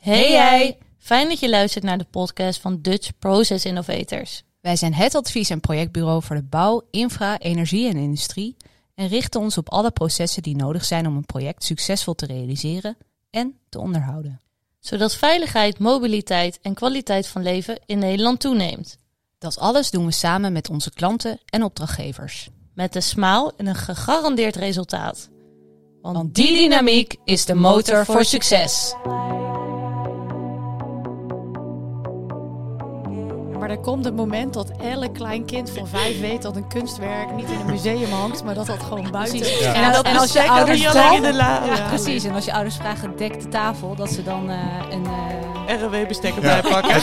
Hey jij! Fijn dat je luistert naar de podcast van Dutch Process Innovators. Wij zijn het advies- en projectbureau voor de bouw, infra, energie en industrie en richten ons op alle processen die nodig zijn om een project succesvol te realiseren en te onderhouden. Zodat veiligheid, mobiliteit en kwaliteit van leven in Nederland toeneemt. Dat alles doen we samen met onze klanten en opdrachtgevers. Met een smaal en een gegarandeerd resultaat. Want die dynamiek is de motor voor succes. Maar er komt het moment dat elk klein kind van vijf weet dat een kunstwerk niet in een museum hangt, maar dat dat gewoon buiten staat. En, als, en als je ouders niet alleen in dan, de la- ja, ja. precies. En als je ouders vragen, dek de tafel, dat ze dan eh, een. eh, RW-bestek Ja. erbij pakken.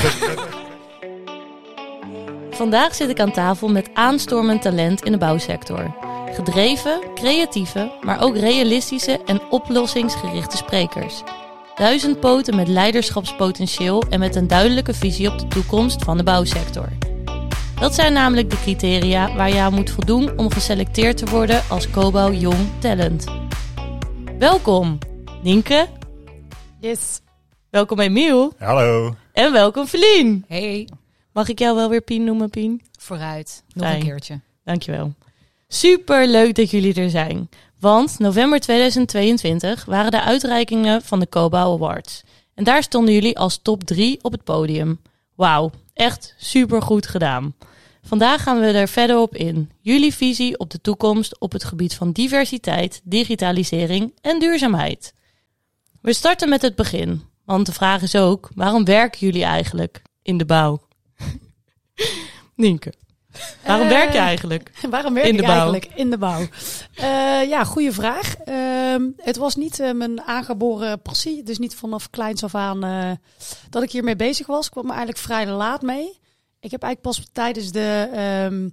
Vandaag zit ik aan tafel met aanstormend talent in de bouwsector. Gedreven, creatieve, maar ook realistische en oplossingsgerichte sprekers. Duizend poten met leiderschapspotentieel en met een duidelijke visie op de toekomst van de bouwsector. Dat zijn namelijk de criteria waar je aan moet voldoen om geselecteerd te worden als Cobouw Jong Talent. Welkom, Nienke. Yes. Welkom Emiel. Hallo. En welkom Feline. hey, Mag ik jou wel weer Pien noemen, Pien? vooruit. Nog Fijn. een keertje. Dankjewel. Super leuk dat jullie er zijn. Want november 2022 waren de uitreikingen van de Cobouw Awards. En daar stonden jullie als top 3 op het podium. Wauw, echt super goed gedaan. Vandaag gaan we er verder op in. Jullie visie op de toekomst op het gebied van diversiteit, digitalisering en duurzaamheid. We starten met het begin. Want de vraag is ook, waarom werken jullie eigenlijk in de bouw? Nienke, waarom Eh, werk je eigenlijk? Waarom werk In ik de bouw. eigenlijk in de bouw? Eh, ja, goede vraag. Ehm, het was niet eh, mijn aangeboren passie. Dus niet vanaf kleins af aan dat ik hiermee bezig was. Ik kwam er eigenlijk vrij laat mee. Ik heb eigenlijk pas tijdens de, ehm,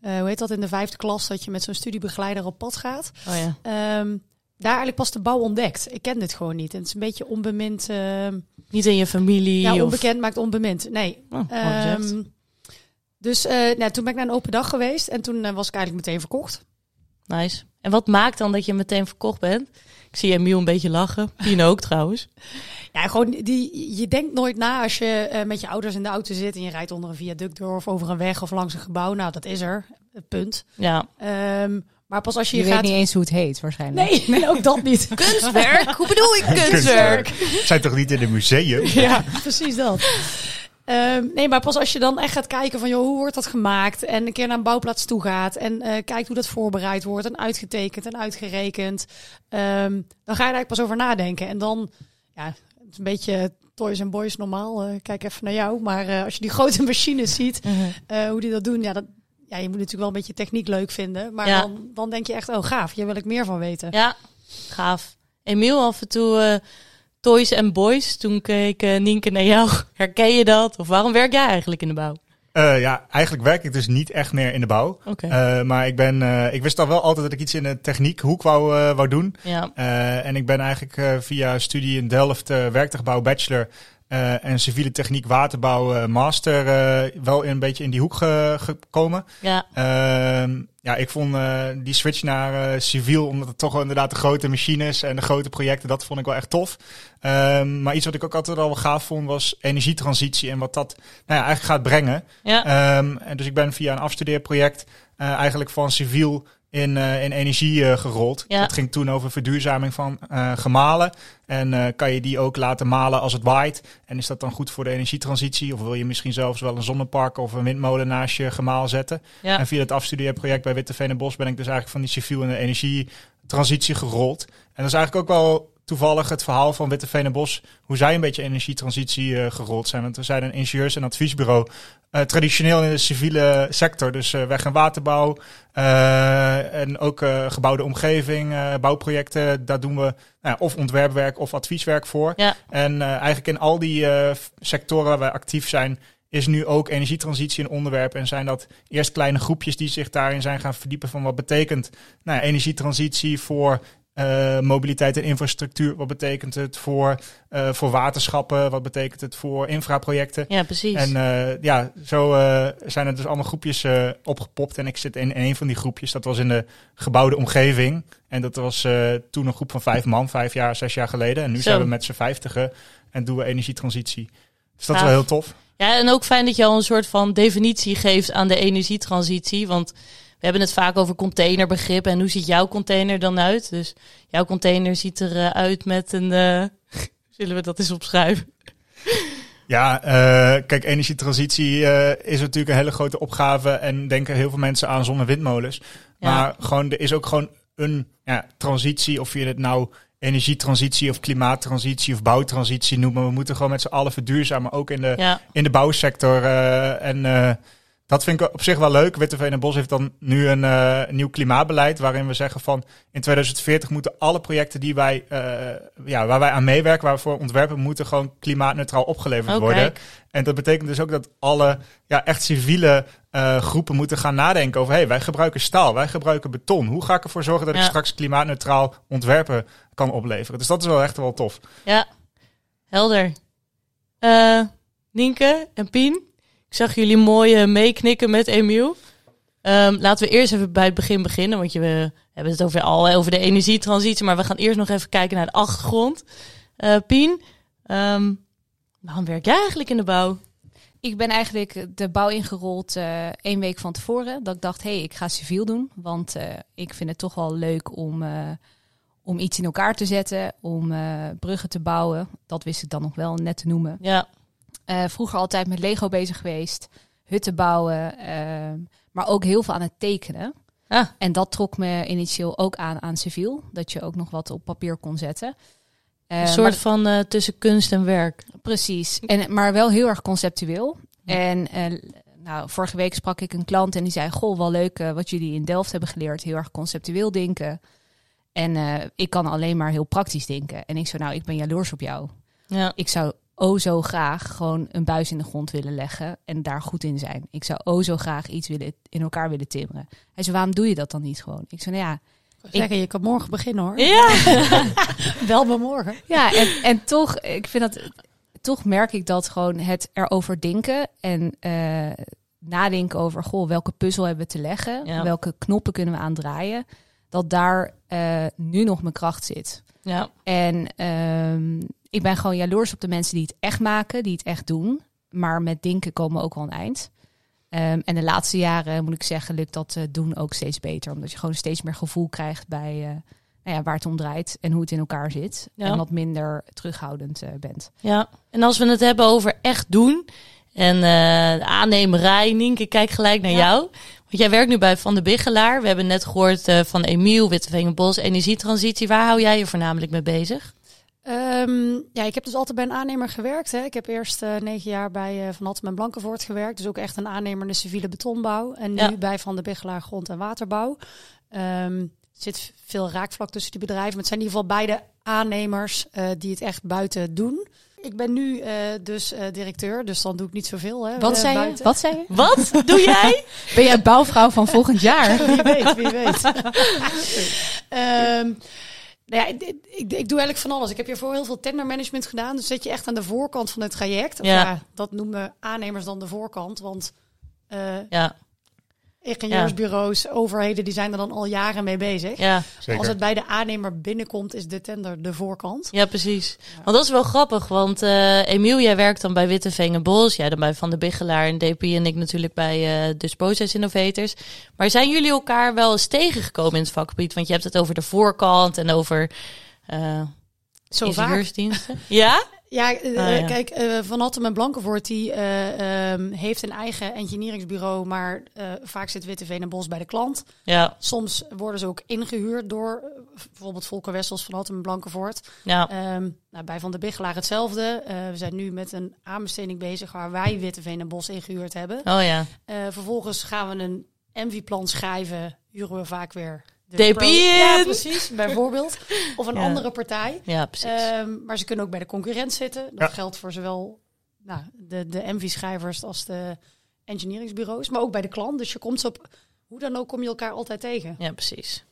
eh, hoe heet dat, in de vijfde klas, dat je met zo'n studiebegeleider op pad gaat. Oh ja. Ehm, daar eigenlijk pas de bouw ontdekt. Ik ken dit gewoon niet. En het is een beetje onbemind. Niet in je familie ja, of... onbekend maakt onbemind. Nee. Oh, dus eh, nou, toen ben ik naar een open dag geweest. En toen eh, was ik eigenlijk meteen verkocht. Nice. En wat maakt dan dat je meteen verkocht bent? Ik zie Emiel een beetje lachen. Pien ook trouwens. Ja, gewoon die, je denkt nooit na als je eh, met je ouders in de auto zit en je rijdt onder een viaduct door of over een weg of langs een gebouw. Nou, dat is er. Het punt. Ja. Ehm, maar pas als je, Je, je weet gaat. niet eens hoe het heet, waarschijnlijk. Nee, nee, ook dat niet. Kunstwerk? Hoe bedoel je Kunstwerk. Zijn toch niet in een museum? Ja, precies dat. Ehm, nee, maar pas als je dan echt gaat kijken van, joh, hoe wordt dat gemaakt? En een keer naar een bouwplaats toe gaat en eh, kijkt hoe dat voorbereid wordt en uitgetekend en uitgerekend. ehm, dan ga je eigenlijk pas over nadenken. En dan, ja, het is een beetje toys and boys normaal. eh, kijk even naar jou. Maar eh, als je die grote machines ziet, eh, hoe die dat doen, ja, dat, ja, je moet natuurlijk wel een beetje techniek leuk vinden. Maar Ja. dan, dan denk je echt, oh gaaf, hier wil ik meer van weten. Ja, gaaf. Emiel, af en toe Toys and Boys. Toen keek eh, Nienke naar jou. Herken je dat? Of waarom werk jij eigenlijk in de bouw? Eh, ja, eigenlijk werk ik dus niet echt meer in de bouw. Oké. Eh, maar ik, ben, ik wist al wel altijd dat ik iets in de techniekhoek wou, wou doen. ja. En ik ben eigenlijk via studie in Delft uh, werktuigbouw bachelor eh, en civiele techniek waterbouw eh, master eh, wel in, een beetje in die hoek ge- gekomen. Ja. Ehm, ja, ik vond die switch naar civiel, omdat het toch wel inderdaad de grote machines en de grote projecten, dat vond ik wel echt tof. Ehm, maar iets wat ik ook altijd al wel gaaf vond, was energietransitie en wat dat nou ja, eigenlijk gaat brengen. Ja. Ehm, en dus ik ben via een afstudeerproject eigenlijk van civiel in, eh, in energie eh, gerold. Ja. Dat ging toen over verduurzaming van eh, gemalen. En kan je die ook laten malen als het waait? En is dat dan goed voor de energietransitie? Of wil je misschien zelfs wel een zonnepark of een windmolen naast je gemaal zetten? ja. En via het afstudeerproject bij Witteveen en Bos ben ik dus eigenlijk van die civiel en de energietransitie gerold. En dat is eigenlijk ook wel toevallig het verhaal van Witteveen en Bos, hoe zij een beetje energietransitie eh, gerold zijn. Want we zijn een ingenieurs- en adviesbureau, eh, traditioneel in de civiele sector, dus eh, weg- en waterbouw en ook gebouwde omgeving, bouwprojecten, daar doen we nou of ontwerpwerk of advieswerk voor. Ja. En eigenlijk in al die sectoren waar wij actief zijn, is nu ook energietransitie een onderwerp. En zijn dat eerst kleine groepjes die zich daarin zijn gaan verdiepen van wat betekent nou, energietransitie voor eh, mobiliteit en infrastructuur? Wat betekent het voor, eh, voor waterschappen? Wat betekent het voor infraprojecten? Ja, precies. En eh, ja, zo zijn er dus allemaal groepjes opgepopt. En ik zit in, in een van die groepjes. Dat was in de gebouwde omgeving. En dat was toen een groep van vijf man, vijf jaar, zes jaar geleden. En nu Zo. zijn we met z'n vijftigen en doen we energietransitie. Dus dat is wel heel tof. Ja, en ook fijn dat je al een soort van definitie geeft aan de energietransitie. Want hebben het vaak over containerbegrip. En hoe ziet jouw container dan uit? Dus jouw container ziet eruit met een. eh, zullen we dat eens opschrijven? Ja, eh, kijk, energietransitie eh, is natuurlijk een hele grote opgave. En denken heel veel mensen aan zonne- en windmolens. Ja. Maar gewoon, er is ook gewoon een ja, transitie, of je het nou energietransitie of klimaattransitie of bouwtransitie noemt. Maar we moeten gewoon met z'n allen verduurzamen, ook in de, Ja, in de bouwsector. eh, en eh, dat vind ik op zich wel leuk. Witteveen en Bos heeft dan nu een eh, nieuw klimaatbeleid waarin we zeggen van in 2040 moeten alle projecten die wij, eh, ja, waar wij aan meewerken, waar we voor ontwerpen, moeten gewoon klimaatneutraal opgeleverd oh, worden. kijk. En dat betekent dus ook dat alle ja, echt civiele eh, groepen moeten gaan nadenken over... hey, wij gebruiken staal, wij gebruiken beton. Hoe ga ik ervoor zorgen dat ik straks klimaatneutraal ontwerpen kan opleveren? Dus dat is wel echt wel tof. Ja, helder. Eh Nienke en Pien, ik zag jullie mooi eh, meeknikken met Emiel. Ehm, laten we eerst even bij het begin beginnen, want je, we hebben het over, al over de energietransitie, maar we gaan eerst nog even kijken naar de achtergrond. Eh Pien, ehm, waarom werk jij eigenlijk in de bouw? Ik ben eigenlijk de bouw ingerold eh één week van tevoren. Dat ik dacht, hé, hey, ik ga civiel doen. Want eh, ik vind het toch wel leuk om, eh, om iets in elkaar te zetten. Om eh, bruggen te bouwen. Dat wist ik dan nog wel net te noemen. Ja, Eh, vroeger altijd met Lego bezig geweest. Hutten bouwen. ehm, maar ook heel veel aan het tekenen. Ah. En dat trok me initieel ook aan aan civiel. Dat je ook nog wat op papier kon zetten. Eh, een soort van eh, tussen kunst en werk. Precies, en, maar wel heel erg conceptueel. En nou, vorige week sprak ik een klant en die zei: Goh, wel leuk wat jullie in Delft hebben geleerd. Heel erg conceptueel denken. En ik kan alleen maar heel praktisch denken. En ik zei: Nou, ik ben jaloers op jou. Ja, Ik zou o zo graag gewoon een buis in de grond willen leggen en daar goed in zijn. Ik zou o zo graag iets willen, in elkaar willen timmeren. Hij zei: Waarom doe je dat dan niet gewoon? Ik zei: Nou ja, Zeggen, je kan morgen beginnen hoor. ja. Wel maar morgen. Ja, en, en toch, ik vind dat, toch merk ik dat gewoon het erover denken en eh, nadenken over, goh, welke puzzel hebben we te leggen, Ja. welke knoppen kunnen we aandraaien, dat daar eh, nu nog mijn kracht zit. ja. En ehm, ik ben gewoon jaloers op de mensen die het echt maken, die het echt doen, maar met denken komen we ook wel een eind. Ehm, en de laatste jaren, moet ik zeggen, lukt dat eh, doen ook steeds beter. Omdat je gewoon steeds meer gevoel krijgt bij eh, nou ja, waar het om draait en hoe het in elkaar zit. Ja. En wat minder terughoudend eh, bent. Ja, en als we het hebben over echt doen en aannemerij, Nienke, kijk gelijk naar Ja. jou. Want jij werkt nu bij Van de Biggelaar. We hebben net gehoord eh, van Emiel, Wittevingenbos, energietransitie. Waar hou jij je voornamelijk mee bezig? Ehm, ja, ik heb dus altijd bij een aannemer gewerkt. Hè. Ik heb eerst eh, negen jaar bij eh, Van Hattem en Blankenvoort gewerkt. Dus ook echt een aannemer in de civiele betonbouw. En nu Ja. bij Van de Biggelaar grond- en waterbouw. Ehm, er zit veel raakvlak tussen die bedrijven. Maar het zijn in ieder geval beide aannemers eh, die het echt buiten doen. Ik ben nu eh, dus eh, directeur, dus dan doe ik niet zoveel. Hè, Wat zei je? Wat zei je? Wat doe jij? Ben jij bouwvrouw van volgend jaar? Wie weet, wie weet. Ehm, nou ja, ik, ik, ik doe eigenlijk van alles. Ik heb hiervoor heel veel tendermanagement gedaan. Dus zit je echt aan de voorkant van het traject. Of Ja. ja. dat noemen aannemers dan de voorkant. Want eh, Ja, ingenieursbureaus, overheden, die zijn er dan al jaren mee bezig. ja, Als het bij de aannemer binnenkomt, is de tender de voorkant. ja, precies. Want dat is wel grappig, want eh Emiel, jij werkt dan bij Wittevingenbos. Jij dan bij Van de Biggelaar en DP en ik natuurlijk bij eh dus Process Innovators. Maar zijn jullie elkaar wel eens tegengekomen in het vakgebied? Want je hebt het over de voorkant en over... eh Zo vaak. ingenieursdiensten. Ja? Ja, eh, Ah, ja. kijk, eh, Van Hattem en Blankenvoort die eh, ehm, heeft een eigen engineeringsbureau, maar vaak zit Witteveen en Bos bij de klant. Ja, Soms worden ze ook ingehuurd door bijvoorbeeld Volker Wessels van Hattem en Blankenvoort. ja, Ehm, nou, bij Van de Biggelaar hetzelfde. We zijn nu met een aanbesteding bezig waar wij Witteveen en Bos ingehuurd hebben. oh ja. Vervolgens gaan we een MV-plan schrijven, huren we vaak weer pro- Ja, precies, bijvoorbeeld. Of een Ja. andere partij. Ja, precies. Ehm, maar ze kunnen ook bij de concurrent zitten. Dat Ja. geldt voor zowel nou, de, de MV-schrijvers als de engineeringsbureaus, maar ook bij de klant. Dus je komt ze op, hoe dan ook kom je elkaar altijd tegen. ja, precies.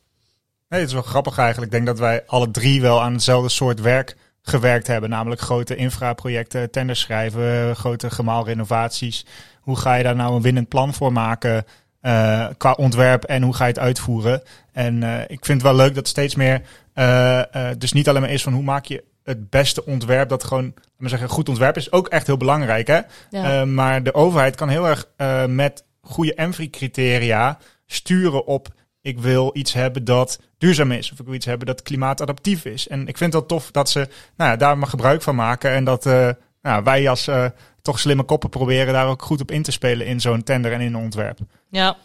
Nee, het is wel grappig eigenlijk. Ik denk dat wij alle drie wel aan hetzelfde soort werk gewerkt hebben. Namelijk grote infraprojecten, tenders schrijven, grote gemaalrenovaties. Hoe ga je daar nou een winnend plan voor maken uh, qua ontwerp en hoe ga je het uitvoeren? En uh, ik vind het wel leuk dat steeds meer, uh, dus niet alleen maar is van hoe maak je het beste ontwerp, dat gewoon, maar zeggen, goed ontwerp is ook echt heel belangrijk. Hè? Ja. maar de overheid kan heel erg met goede ENVRI-criteria sturen op ik wil iets hebben dat duurzaam is. Of ik wil iets hebben dat klimaatadaptief is. En ik vind het wel tof dat ze nou ja, daar maar gebruik van maken. En dat uh, nou, wij als uh, toch slimme koppen proberen daar ook goed op in te spelen in zo'n tender en in een ontwerp. Ja,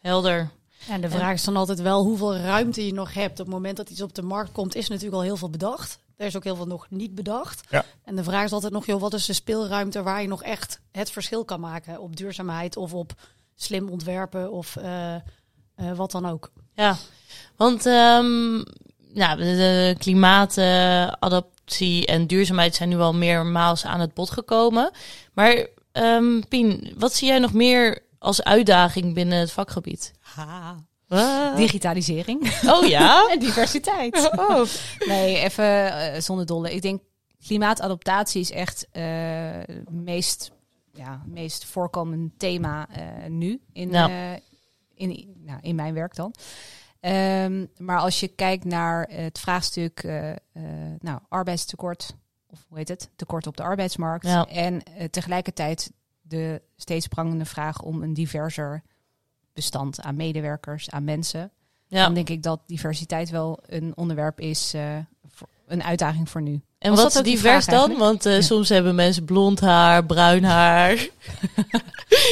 helder. En de vraag is dan altijd wel hoeveel ruimte je nog hebt. Op het moment dat iets op de markt komt, is natuurlijk al heel veel bedacht. Er is ook heel veel nog niet bedacht. Ja. En de vraag is altijd nog, joh, wat is de speelruimte waar je nog echt het verschil kan maken op duurzaamheid of op slim ontwerpen of uh, uh, wat dan ook. Ja, want um, nou, de klimaatadaptie en duurzaamheid zijn nu al meermaals aan het bod gekomen. Maar um, Pien, wat zie jij nog meer als uitdaging binnen het vakgebied? Ha. Ah. Digitalisering. Oh ja? en diversiteit. Oh. Nee, even uh, zonder dolle. Ik denk klimaatadaptatie is echt het uh, meest, ja, meest voorkomend thema uh, nu in, Ja. in, nou, in mijn werk dan. Um, maar als je kijkt naar het vraagstuk uh, uh, nou, arbeidstekort, of hoe heet het, tekort op de arbeidsmarkt. Ja. En uh, tegelijkertijd de steeds prangende vraag om een diverser bestand aan medewerkers, aan mensen. Ja. Dan denk ik dat diversiteit wel een onderwerp is, uh, voor, een uitdaging voor nu. En Was wat is divers dan? Want uh, soms hebben mensen blond haar, bruin haar.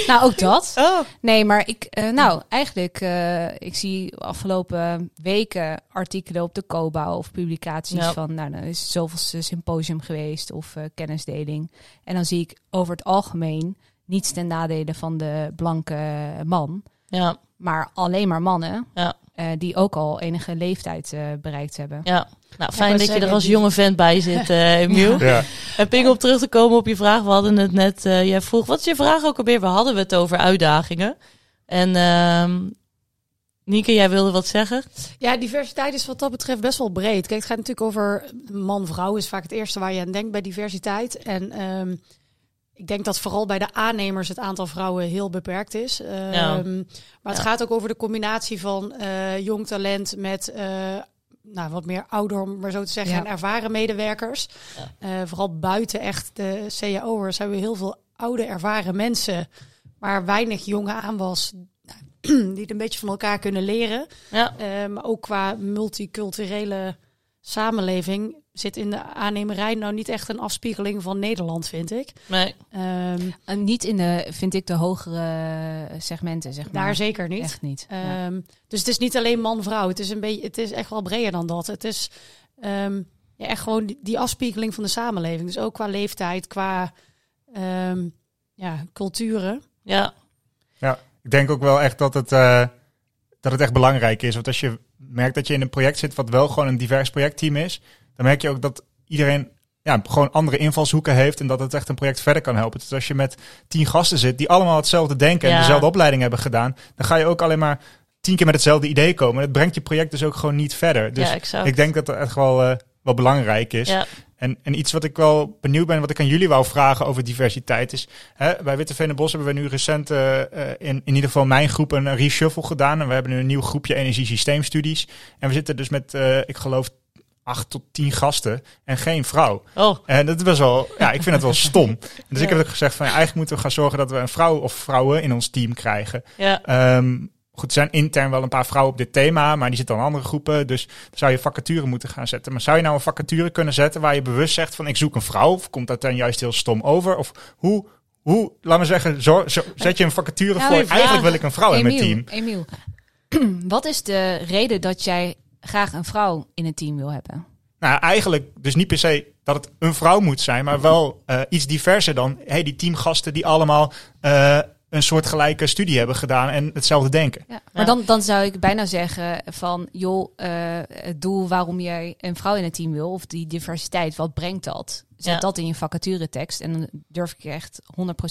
Nou, ook dat. Oh. Nee, maar ik, uh, nou, eigenlijk, uh, ik zie afgelopen weken artikelen op de COBA of publicaties van, nou, is zoveel symposium geweest of kennisdeling. En dan zie ik over het algemeen niets ten nadele van de blanke man, Ja, maar alleen maar mannen Ja. die ook al enige leeftijd bereikt hebben. ja. Nou, fijn dat je er als jonge vent bij zit, uh, Emiel. Ja. En Ping, om terug te komen op je vraag. We hadden het net, uh, jij vroeg, wat is je vraag ook alweer? We hadden het over uitdagingen. En uh, Nieke, jij wilde wat zeggen? Ja, diversiteit is wat dat betreft best wel breed. Kijk, het gaat natuurlijk over man-vrouw is vaak het eerste waar je aan denkt bij diversiteit. En um, ik denk dat vooral bij de aannemers het aantal vrouwen heel beperkt is. Um, Ja. Maar het Ja. gaat ook over de combinatie van uh, jong talent met uh, nou, wat meer ouder, om maar zo te zeggen, Ja. en ervaren medewerkers. Uh, vooral buiten echt de cao'ers hebben we heel veel oude, ervaren mensen, maar weinig jonge aanwas die het een beetje van elkaar kunnen leren. Ja, Uh, maar ook qua multiculturele samenleving zit in de aannemerij nou niet echt een afspiegeling van Nederland, vind ik. nee. Um, En niet in de, vind ik, de hogere segmenten, zeg maar. daar zeker niet. Echt niet. Ja. Um, dus het is niet alleen man-vrouw. Het is een beetje, het is echt wel breder dan dat. Het is um, ja, echt gewoon die, die afspiegeling van de samenleving. Dus ook qua leeftijd, qua um, ja, culturen. Ja, Ja, ik denk ook wel echt dat het, uh, dat het echt belangrijk is. Want als je merkt dat je in een project zit wat wel gewoon een divers projectteam is, dan merk je ook dat iedereen ja, gewoon andere invalshoeken heeft en dat het echt een project verder kan helpen. Dus als je met tien gasten zit die allemaal hetzelfde denken en Ja. dezelfde opleiding hebben gedaan, dan ga je ook alleen maar tien keer met hetzelfde idee komen. Dat brengt je project dus ook gewoon niet verder. Dus ja ik denk dat dat echt wel, uh, wel belangrijk is. Ja. En, en iets wat ik wel benieuwd ben, wat ik aan jullie wou vragen over diversiteit is... Hè, bij Witte Bos hebben we nu recent uh, in, in ieder geval mijn groep een reshuffle gedaan. En we hebben nu een nieuw groepje energiesysteemstudies. En we zitten dus met, uh, ik geloof, acht tot tien gasten en geen vrouw. Oh, En dat is best wel, ja, ik vind het wel stom. Dus Ja. ik heb ook gezegd van, ja, eigenlijk moeten we gaan zorgen dat we een vrouw of vrouwen in ons team krijgen. ja. Um, Goed, er zijn intern wel een paar vrouwen op dit thema, maar die zitten in andere groepen. Dus zou je vacature moeten gaan zetten. Maar zou je nou een vacature kunnen zetten waar je bewust zegt van ik zoek een vrouw? Of komt dat dan juist heel stom over? Of hoe, hoe laat me zeggen, zo, zo, zet je een vacature Ja, voor? Eigenlijk wil ik een vrouw in mijn team. Emiel, wat is de reden dat jij graag een vrouw in het team wil hebben? Nou, eigenlijk dus niet per se dat het een vrouw moet zijn, maar wel uh, iets diverser dan hey, die teamgasten die allemaal uh, een soort gelijke studie hebben gedaan en hetzelfde denken. Ja, maar dan, dan zou ik bijna zeggen van, joh, uh, het doel waarom jij een vrouw in het team wil, of die diversiteit, wat brengt dat? Zet Ja. dat in je vacaturetekst en dan durf ik je echt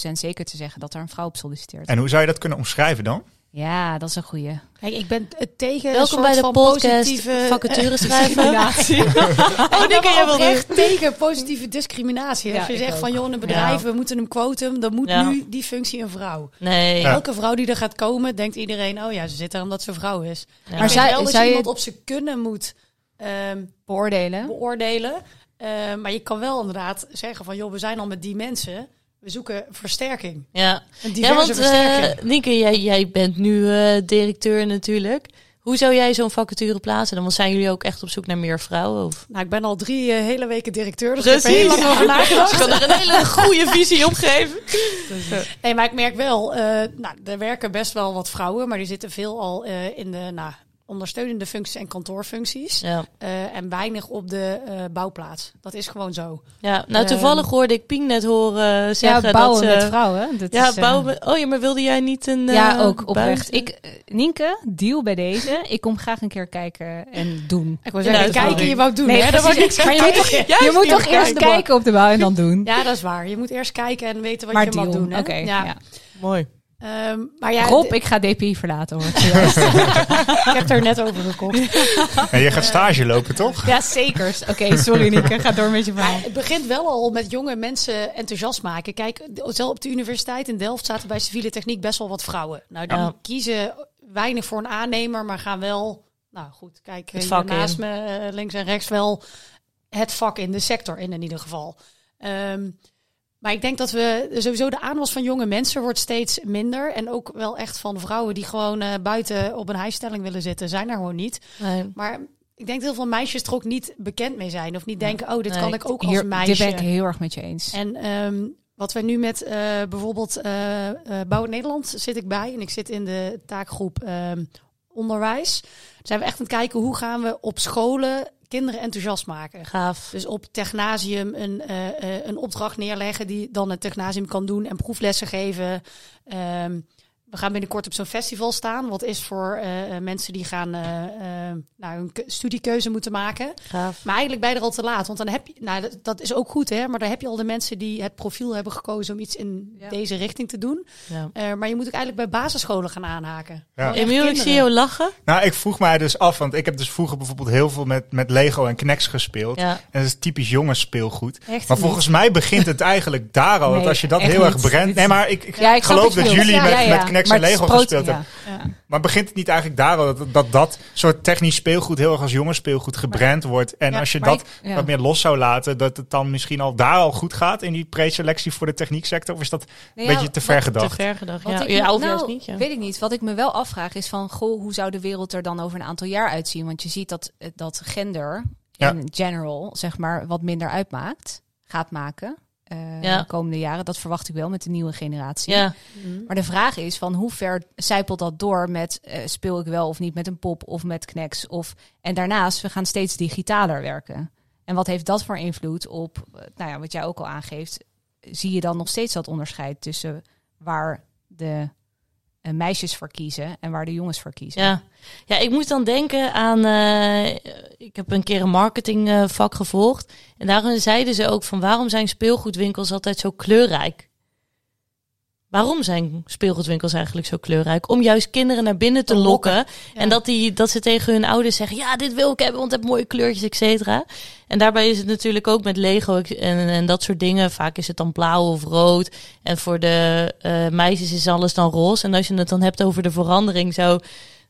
100% zeker te zeggen dat er een vrouw op solliciteert. En hoe zou je dat kunnen omschrijven dan? Ja, dat is een goeie. Kijk, ik ben het tegen een Welkom soort bij de van podcast positieve vacature schrijven. discriminatie. Oh, ik ben jij wilde... echt tegen positieve discriminatie. Ja, Als je zegt ook. van, joh, een bedrijf, Ja. we moeten hem quoten, dan moet Ja. nu die functie een vrouw. Nee. Ja. Elke vrouw die er gaat komen, denkt iedereen, oh ja, ze zit er omdat ze vrouw is. Ja. Maar zou- wel dat je je- iemand op zijn kunnen moet ehm, Beoordelen. beoordelen. Eh, maar je kan wel inderdaad zeggen van, joh, we zijn al met die mensen. We zoeken versterking. Ja, Een ja diverse want eh versterking. Nienke, jij, jij bent nu eh, directeur natuurlijk. Hoe zou jij zo'n vacature plaatsen? Dan Want zijn jullie ook echt op zoek naar meer vrouwen? Of? Nou, ik ben al drie eh, hele weken directeur, dus ik heb Precies. heel lang over nagedacht. Ik kan er een hele goede visie op geven. Nee, maar ik merk wel, nou, er werken best wel wat vrouwen, maar die zitten veel al in de nou, ondersteunende functies en kantoorfuncties. Ja, eh, en weinig op de eh, bouwplaats. Dat is gewoon zo. ja. nou toevallig hoorde ik Pien net horen Ja, zeggen bouwen dat... ze- met vrouwen. Dat ja, is, eh, bouwen Oh ja, maar wilde jij niet een... eh, ja, ook oprecht. Ik, eh, Nienke, deal bij deze. Ik kom graag een keer kijken en doen. Ik wil Ja, zeggen, kijken, je wou doen. Nee, hè? Dat wou precies. niet Maar je moet toch, je moet toch eerst kijken. kijken op de bouw en dan doen. Ja, dat is waar. Je moet eerst kijken en weten wat maar je deal. mag doen. hè? Oké, ja. ja. Mooi. Ehm, maar ja, Rob, ik ga DPI verlaten hoor. ik heb het er net over gekocht. En je gaat stage lopen, toch? ja, zeker. Oké, sorry Nienke. Ga door met je verhaal. Het begint wel al met jonge mensen enthousiast maken. Kijk, zelf op de universiteit in Delft zaten bij civiele techniek best wel wat vrouwen. Nou, die Ja. kiezen weinig voor een aannemer, maar gaan wel, nou goed, kijk, vak naast me eh, links en rechts wel het vak in de sector in, in ieder geval. Ehm, maar ik denk dat we sowieso de aanwas van jonge mensen wordt steeds minder. En ook wel echt van vrouwen die gewoon eh, buiten op een hijstelling willen zitten, zijn er gewoon niet. Nee. Maar ik denk dat heel veel meisjes er ook niet bekend mee zijn. Of niet denken, oh, dit Nee, kan ik ook als meisje. dit ben ik heel erg met je eens. En ehm, wat we nu met eh, bijvoorbeeld eh, Bouw Nederland zit ik bij. En ik zit in de taakgroep ehm, onderwijs. Zijn we echt aan het kijken hoe gaan we op scholen kinderen enthousiast maken. Gaaf. Dus op Technasium een, eh, eh, een opdracht neerleggen die dan het Technasium kan doen en proeflessen geven. Ehm, we gaan binnenkort op zo'n festival staan. Wat is voor eh, eh, mensen die gaan eh, eh, nou, een ke- studiekeuze moeten maken. Gaaf. Maar eigenlijk ben je er al te laat. Want dan heb je, nou, dat, dat is ook goed, hè. Maar dan heb je al de mensen die het profiel hebben gekozen om iets in Ja. deze richting te doen. Ja. Eh, maar je moet ook eigenlijk bij basisscholen gaan aanhaken. Ja. Emiel, ik zie jou lachen. Nou, ik vroeg mij dus af, want ik heb dus vroeger bijvoorbeeld heel veel met, met Lego en Knex gespeeld. Ja. En dat is typisch jongens speelsgoed. Echt Maar niet. volgens mij begint het eigenlijk daar al. want als je dat heel erg niet. brengt. Nee, maar ik, ik Ja, ik snap geloof dat jullie Ja, met, ja, ja. met Knex Maar en Lego gespeeld ja. Maar begint het niet eigenlijk daar al dat dat, dat soort technisch speelgoed heel erg als jongens speelgoed gebrand wordt? En Ja, als je dat ik- ja. wat meer los zou laten, dat het dan misschien al daar al goed gaat in die preselectie voor de technieksector? Of is dat een ja, beetje te ver Te gedacht? ver gedacht. Ja, ik, nou, juist niet. Ja. Weet ik niet. Wat ik me wel afvraag is van, goh, hoe zou de wereld er dan over een aantal jaar uitzien? Want je ziet dat, eh, dat gender Ja. in general, zeg maar, wat minder uitmaakt, gaat maken. Eh, Ja. de komende jaren. Dat verwacht ik wel met de nieuwe generatie. Ja, Mhm. Maar de vraag is van hoe ver zijpelt dat door met eh, speel ik wel of niet met een pop of met Knex? Of, en daarnaast, we gaan steeds digitaler werken. En wat heeft dat voor invloed op, eh, nou ja, wat jij ook al aangeeft, zie je dan nog steeds dat onderscheid tussen waar de eh, meisjes voor kiezen en waar de jongens voor kiezen? ja. ja, ik moet dan denken aan. eh, ik heb een keer een marketingvak gevolgd. En daarin zeiden ze ook van waarom zijn speelgoedwinkels altijd zo kleurrijk? Waarom zijn speelgoedwinkels eigenlijk zo kleurrijk? Om juist kinderen naar binnen te lokken. En dat, die, dat ze tegen hun ouders zeggen: Ja, dit wil ik hebben, want het heeft mooie kleurtjes, et cetera. En daarbij is het natuurlijk ook met Lego en, en dat soort dingen. Vaak is het dan blauw of rood. En voor de eh, meisjes is alles dan roze. En als je het dan hebt over de verandering, zo.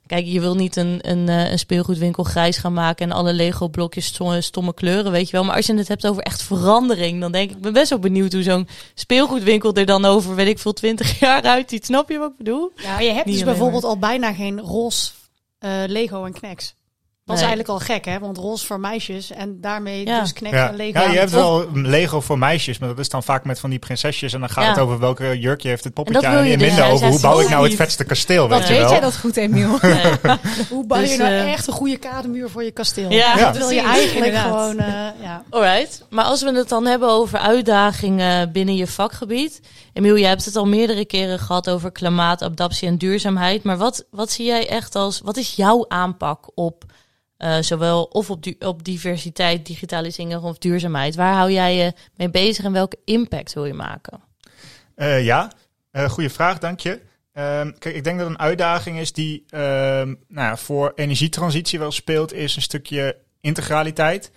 Kijk, je wil niet een, een, eh, een speelgoedwinkel grijs gaan maken en alle Lego-blokjes stomme, stomme kleuren, weet je wel. Maar als je het hebt over echt verandering, dan denk ik, ik ben best wel benieuwd hoe zo'n speelgoedwinkel er dan over, weet ik veel, twintig jaar uitziet. Snap je wat ik bedoel? Ja, je hebt Niet dus bijvoorbeeld al bijna geen roze eh, Lego en Knex. Dat is Nee. eigenlijk al gek, hè? Want roze voor meisjes en daarmee Ja. dus Ja. en Lego. ja, je hebt wel Lego voor meisjes, maar dat is dan vaak met van die prinsesjes. En dan gaat Ja. het over welke jurkje heeft het poppetje En aan. En je dus. minder over hoe bouw ik nou het vetste kasteel, weet je weet wel. jij dat goed, Emiel? Nee. Hoe bouw je Dus, nou eh, echt een goede kademuur voor je kasteel? Ja. Ja. Dat wil je eigenlijk inderdaad. gewoon, ja. Alright, maar als we het dan hebben over uitdagingen binnen je vakgebied. Emiel, jij hebt het al meerdere keren gehad over klimaat, adaptie en duurzaamheid. Maar wat, wat zie jij echt als, wat is jouw aanpak op eh, zowel of op, op diversiteit, digitalisering of duurzaamheid? Waar hou jij je mee bezig en welke impact wil je maken? Eh, ja, Eh goede vraag, dank je. Ehm, kijk, ik denk dat een uitdaging is die ehm, nou ja, voor energietransitie wel speelt, is een stukje integraliteit.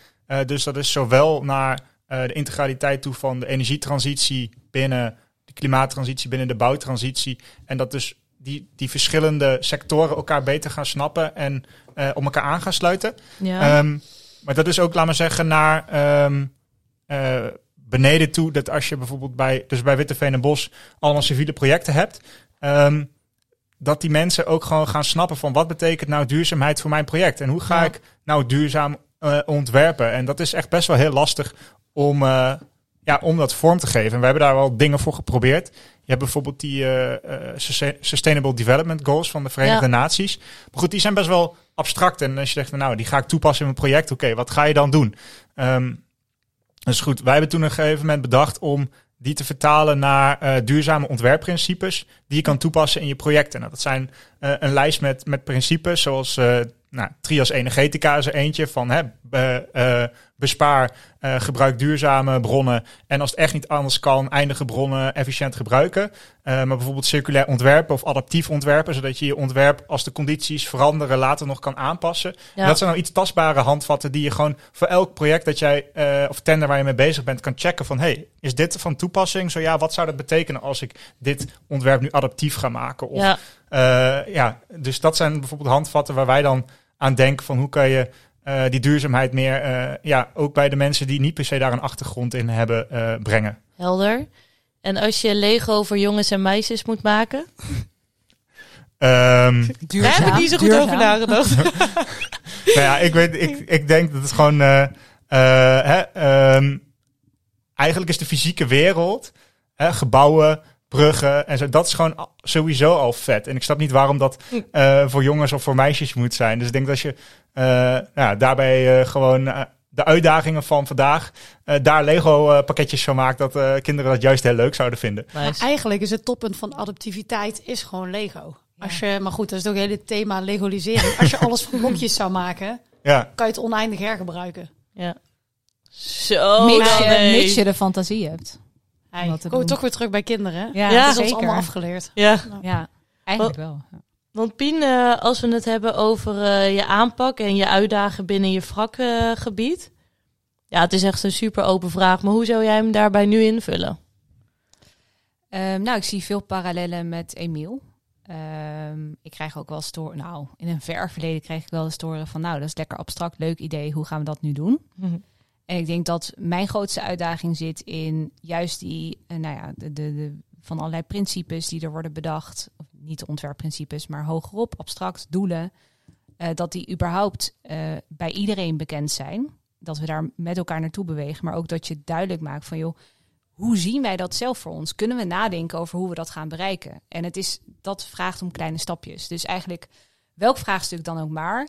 Dus dat is zowel naar de integraliteit toe van de energietransitie binnen de klimaattransitie, binnen de bouwtransitie. En dat dus die, die verschillende sectoren elkaar beter gaan snappen en eh, om elkaar aan gaan sluiten. Ja. Ehm, maar dat is ook, laat maar zeggen, naar ehm, eh, beneden toe. Dat als je bijvoorbeeld bij, dus bij Witteveen en Bos allemaal civiele projecten hebt. ehm, dat die mensen ook gewoon gaan snappen van wat betekent nou duurzaamheid voor mijn project. En hoe ga Ja. ik nou duurzaam eh, ontwerpen. En dat is echt best wel heel lastig om, ja, om dat vorm te geven. En we hebben daar wel dingen voor geprobeerd. Je hebt bijvoorbeeld die eh, eh, Sustain- Sustainable Development Goals van de Verenigde Ja. Naties. Maar goed, die zijn best wel abstract. En als je zegt, nou, die ga ik toepassen in mijn project. Oké, wat ga je dan doen? Ehm dus goed, wij hebben toen op een gegeven moment bedacht om die te vertalen naar eh, duurzame ontwerpprincipes die je kan toepassen in je projecten. Nou, dat zijn een lijst met, met principes zoals nou, Trias Energetica is er eentje van hè, bespaar, eh, gebruik duurzame bronnen en als het echt niet anders kan, eindige bronnen efficiënt gebruiken. Eh, maar bijvoorbeeld circulair ontwerpen of adaptief ontwerpen, zodat je je ontwerp als de condities veranderen later nog kan aanpassen. Ja. Dat zijn nou iets tastbare handvatten die je gewoon voor elk project dat jij eh, of tender waar je mee bezig bent kan checken van hey, is dit van toepassing? Zo ja, wat zou dat betekenen als ik dit ontwerp nu adaptief ga maken? Of, ja. ja, dus dat zijn bijvoorbeeld handvatten waar wij dan aan denken van hoe kan je eh, die duurzaamheid meer, eh, ja, ook bij de mensen die niet per se daar een achtergrond in hebben, eh, brengen. Helder. En als je Lego voor jongens en meisjes moet maken? Ehm, Duurzaam. Daar heb ik niet zo goed duurzaam. over nagedacht. nou ja, ik weet, ik, ik denk dat het gewoon, eh, eh, hè, ehm, eigenlijk is de fysieke wereld, hè, gebouwen, bruggen en zo, dat is gewoon sowieso al vet. En ik snap niet waarom dat eh, voor jongens of voor meisjes moet zijn. Dus ik denk dat je eh, ja, daarbij eh, gewoon de uitdagingen van vandaag, eh, daar Lego eh, pakketjes van maakt, dat eh, kinderen dat juist heel leuk zouden vinden. Maar Nice. eigenlijk is het toppunt van adaptiviteit is gewoon Lego. Als je, maar goed, dat is ook het hele thema legalisering. Als je alles van blokjes zou maken, Ja, kan je het oneindig hergebruiken. Ja. Zo, mits, je, nee. mits je de fantasie hebt. Hey, Wat te komen we toch weer terug bij kinderen. hè? Ja, Ja, dat is ons zeker. allemaal afgeleerd. Ja, Ja, eigenlijk wel. want Pien, eh, als we het hebben over eh, je aanpak en je uitdagen binnen je vakgebied. ja, het is echt een super open vraag, maar hoe zou jij hem daarbij nu invullen? Ehm, nou, ik zie veel parallellen met Emiel. Ehm, ik krijg ook wel horen- nou, in een ver verleden kreeg ik wel eens te horen van, nou, dat is lekker abstract, leuk idee, hoe gaan we dat nu doen? En ik denk dat mijn grootste uitdaging zit in juist die, eh, nou ja, de, de, van allerlei principes die er worden bedacht. Of niet de ontwerpprincipes, maar hogerop, abstract, doelen. eh, dat die überhaupt eh, bij iedereen bekend zijn. Dat we daar met elkaar naartoe bewegen. Maar ook dat je duidelijk maakt van, joh, hoe zien wij dat zelf voor ons? Kunnen we nadenken over hoe we dat gaan bereiken? En het is, dat vraagt om kleine stapjes. Dus eigenlijk, welk vraagstuk dan ook maar,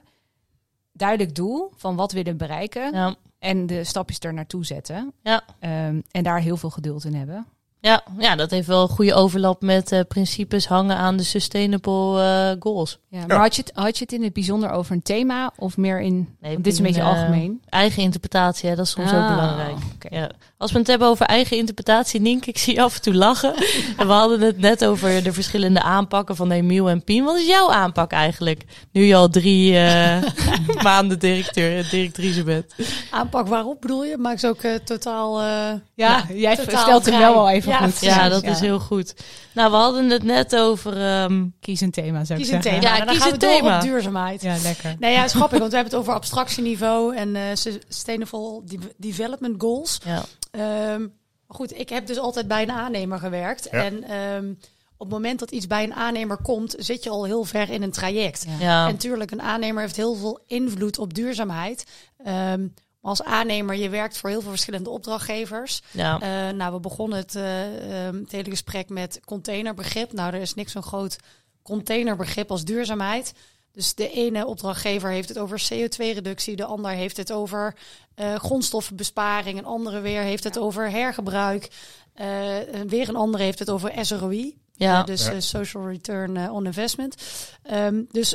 duidelijk doel van wat willen bereiken. Ja, En de stapjes er naartoe zetten. Ja. Ehm, en daar heel veel geduld in hebben. ja, ja, dat heeft wel een goede overlap met eh, principes hangen aan de sustainable eh, goals. Ja, maar had, je het, had je het in het bijzonder over een thema of meer in... Nee, dit is een beetje eh, algemeen. Eigen interpretatie, hè, dat is soms ook Ah, belangrijk. oké. Ja. Als we het hebben over eigen interpretatie, Nienke, ik zie je af en toe lachen. en we hadden het net over de verschillende aanpakken van Emiel en Pien. Wat is jouw aanpak eigenlijk? Nu je al drie eh, maanden directeur, directrice bent. Aanpak waarop bedoel je? Maak ze ook eh, totaal... eh, Ja, jij totaal stelt hem wel al even Ja, goed. Ja, dat is heel goed. Nou, we hadden het net over... ehm, Kies een thema, zou ik Kies een zeggen. thema. Ja, en dan kies gaan een we door thema. op duurzaamheid. Ja, lekker. Nee, ja, het is grappig, want we hebben het over abstractieniveau en eh, Sustainable de- Development Goals. ja. Ehm, goed, ik heb dus altijd bij een aannemer gewerkt. Ja. En ehm, op het moment dat iets bij een aannemer komt, zit je al heel ver in een traject. Ja. Ja. En natuurlijk, een aannemer heeft heel veel invloed op duurzaamheid. Ehm, maar als aannemer, je werkt voor heel veel verschillende opdrachtgevers. ja. Eh, nou, we begonnen het, eh, ehm, het hele gesprek met containerbegrip. Nou, er is niks zo'n groot containerbegrip als duurzaamheid. Dus de ene opdrachtgever heeft het over CO2-reductie, de ander heeft het over eh, grondstoffenbesparing, een andere weer heeft het over hergebruik, eh, en weer een andere heeft het over SROI, ja. dus eh, Social Return on Investment. Ehm, dus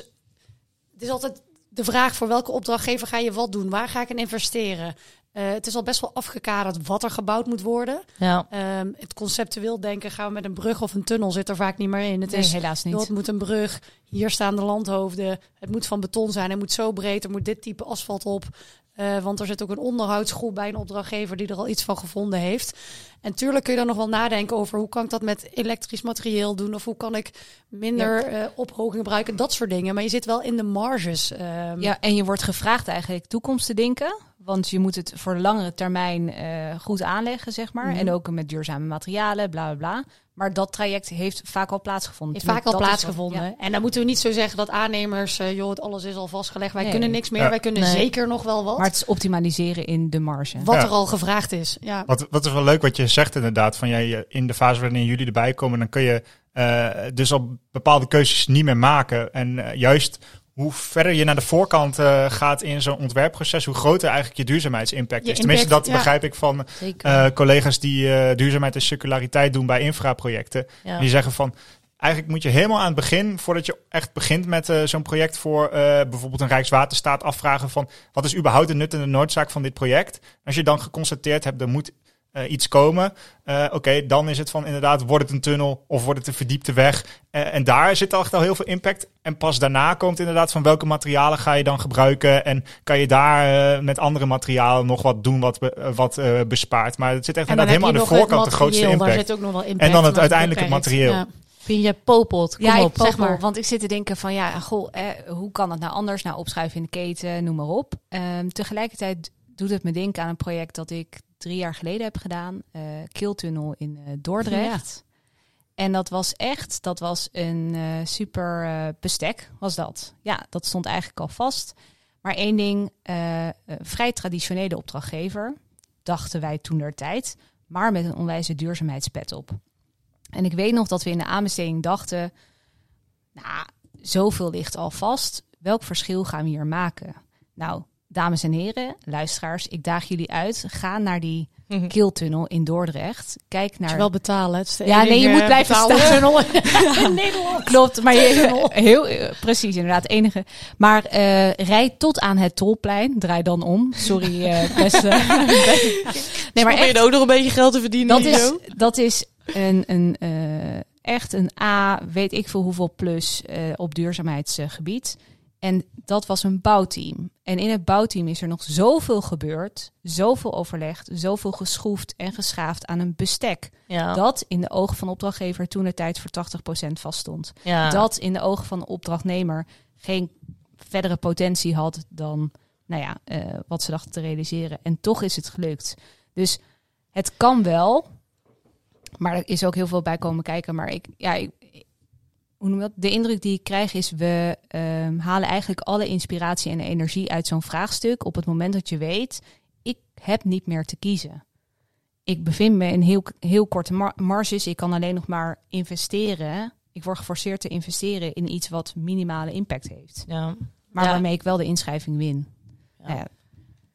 het is altijd de vraag voor welke opdrachtgever ga je wat doen? Waar ga ik in investeren? Eh, het is al best wel afgekaderd wat er gebouwd moet worden. Ja. Ehm, het conceptueel denken, gaan we met een brug of een tunnel, zit er vaak niet meer in. Het Nee, is, helaas niet. het moet een brug, hier staan de landhoofden, het moet van beton zijn, het moet zo breed, er moet dit type asfalt op. Eh, want er zit ook een onderhoudsgroep bij een opdrachtgever die er al iets van gevonden heeft. En tuurlijk kun je dan nog wel nadenken over hoe kan ik dat met elektrisch materieel doen of hoe kan ik minder eh, ophoging gebruiken, dat soort dingen. Maar je zit wel in de marges. ehm. Ja, en je wordt gevraagd eigenlijk toekomst te denken. Want je moet het voor de langere termijn eh, goed aanleggen, zeg maar. Mhm. En ook met duurzame materialen, bla bla bla. Maar dat traject heeft vaak al plaatsgevonden. Heeft vaak al plaatsgevonden. ja. En dan moeten we niet zo zeggen dat aannemers, eh, joh, het alles is al vastgelegd. Wij Nee. kunnen niks meer. Ja. Wij kunnen Nee. zeker nog wel wat. Maar het is optimaliseren in de marge. wat Ja. er al gevraagd is. Ja. Wat, wat is wel leuk wat je zegt inderdaad, van jij in de fase waarin jullie erbij komen, dan kun je eh, dus al bepaalde keuzes niet meer maken. En eh, juist hoe verder je naar de voorkant eh, gaat in zo'n ontwerpproces, hoe groter eigenlijk je duurzaamheidsimpact Je is. Tenminste, impact, dat ja. begrijp ik van eh, collega's die eh, duurzaamheid en circulariteit doen bij infraprojecten. ja. Die zeggen van, eigenlijk moet je helemaal aan het begin, voordat je echt begint met zo'n project voor bijvoorbeeld een Rijkswaterstaat, afvragen van, wat is überhaupt de nut en de noodzaak van dit project? Als je dan geconstateerd hebt, er moet eh, iets komen. eh, Oké, dan is het van inderdaad, wordt het een tunnel of wordt het een verdiepte weg? Eh, en daar zit echt al heel veel impact. En pas daarna komt inderdaad van welke materialen ga je dan gebruiken? En kan je daar eh, met andere materialen nog wat doen wat, be- wat bespaart? Maar het zit echt inderdaad helemaal aan de voorkant de grootste impact. zit ook nog wel impact. En dan het uiteindelijke materieel. Ja. Vind je popot? Kom ja, op, zeg maar. Want ik zit te denken van ja, goh, eh, hoe kan het nou anders? Nou, opschuiven in de keten, noem maar op. Ehm, tegelijkertijd doet het me denken aan een project dat ik drie jaar geleden heb gedaan. eh Keeltunnel in eh, Dordrecht. En dat was echt, dat was een eh, super bestek, was dat. Ja, dat stond eigenlijk al vast. Maar één ding, een vrij traditionele opdrachtgever, dachten wij toen der tijd, maar met een onwijze duurzaamheidspet op. En ik weet nog dat we in de aanbesteding dachten, nou, zoveel ligt al vast. Welk verschil gaan we hier maken? Nou, dames en heren, luisteraars, ik daag jullie uit. Ga naar die keeltunnel in Dordrecht. Kijk naar wel betalen. Het is de Ja, nee, je moet blijven betaalde staan. tunnel in Nederland. Klopt, maar je, heel eh, precies inderdaad, enige. Maar eh rijd tot aan het tolplein, draai dan om. Sorry, eh beste. nee, maar echt, je ook nog een beetje geld te verdienen. dat is, dat is een, een eh, echt een A, weet ik veel hoeveel plus eh, op duurzaamheidsgebied. En dat was een bouwteam. En in het bouwteam is er nog zoveel gebeurd, zoveel overlegd, zoveel geschroefd en geschaafd aan een bestek. Ja. Dat in de ogen van de opdrachtgever toen de tijd voor 80% vaststond ja. dat in de ogen van de opdrachtnemer geen verdere potentie had dan nou ja, eh, wat ze dachten te realiseren. En toch is het gelukt. Dus het kan wel, maar er is ook heel veel bij komen kijken. Maar ik, ja, ik, hoe noem je dat? De indruk die ik krijg is, we ehm, halen eigenlijk alle inspiratie en energie uit zo'n vraagstuk op het moment dat je weet, ik heb niet meer te kiezen. Ik bevind me in heel, heel korte mar- marges. Ik kan alleen nog maar investeren. Ik word geforceerd te investeren in iets wat minimale impact heeft. ja. Maar Ja. waarmee ik wel de inschrijving win. Ja. Nou